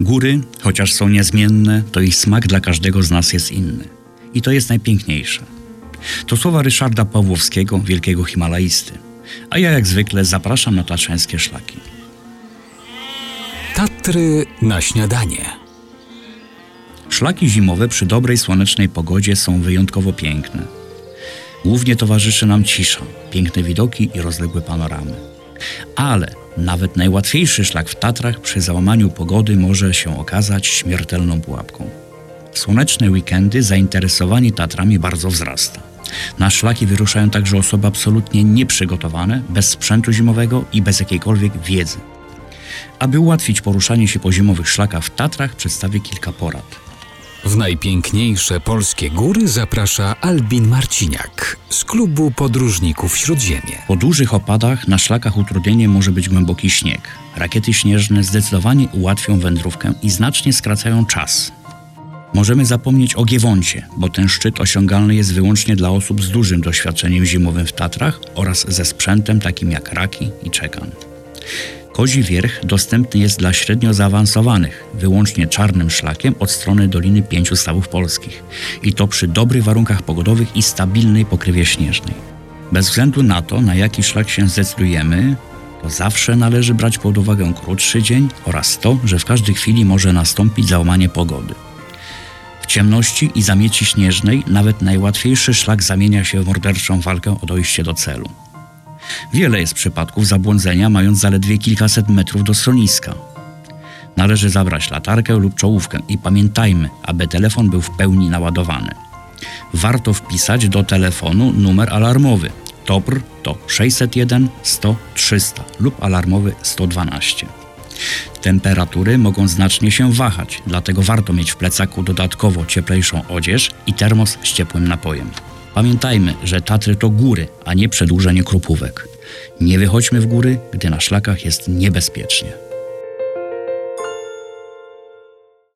Góry, chociaż są niezmienne, to ich smak dla każdego z nas jest inny. I to jest najpiękniejsze. To słowa Ryszarda Pawłowskiego, wielkiego himalaisty. A ja jak zwykle zapraszam na tatrzańskie szlaki. Tatry na śniadanie. Szlaki zimowe przy dobrej słonecznej pogodzie są wyjątkowo piękne. Głównie towarzyszy nam cisza, piękne widoki i rozległe panoramy. Ale nawet najłatwiejszy szlak w Tatrach przy załamaniu pogody może się okazać śmiertelną pułapką. W słoneczne weekendy zainteresowanie Tatrami bardzo wzrasta. Na szlaki wyruszają także osoby absolutnie nieprzygotowane, bez sprzętu zimowego i bez jakiejkolwiek wiedzy. Aby ułatwić poruszanie się po zimowych szlakach w Tatrach, przedstawię kilka porad. W najpiękniejsze polskie góry zaprasza Albin Marciniak z klubu podróżników Śródziemie. Po dużych opadach na szlakach utrudnieniem może być głęboki śnieg. Rakiety śnieżne zdecydowanie ułatwią wędrówkę i znacznie skracają czas. Możemy zapomnieć o Giewoncie, bo ten szczyt osiągalny jest wyłącznie dla osób z dużym doświadczeniem zimowym w Tatrach oraz ze sprzętem takim jak raki i czekan. Kozi Wierch dostępny jest dla średnio zaawansowanych, wyłącznie czarnym szlakiem od strony Doliny Pięciu Stawów Polskich i to przy dobrych warunkach pogodowych i stabilnej pokrywie śnieżnej. Bez względu na to, na jaki szlak się zdecydujemy, to zawsze należy brać pod uwagę krótszy dzień oraz to, że w każdej chwili może nastąpić załamanie pogody. W ciemności i zamieci śnieżnej nawet najłatwiejszy szlak zamienia się w morderczą walkę o dojście do celu. Wiele jest przypadków zabłądzenia, mając zaledwie kilkaset metrów do schroniska. Należy zabrać latarkę lub czołówkę i pamiętajmy, aby telefon był w pełni naładowany. Warto wpisać do telefonu numer alarmowy. TOPR to 601 100 300 lub alarmowy 112. Temperatury mogą znacznie się wahać, dlatego warto mieć w plecaku dodatkowo cieplejszą odzież i termos z ciepłym napojem. Pamiętajmy, że Tatry to góry, a nie przedłużenie krupówek. Nie wychodźmy w góry, gdy na szlakach jest niebezpiecznie.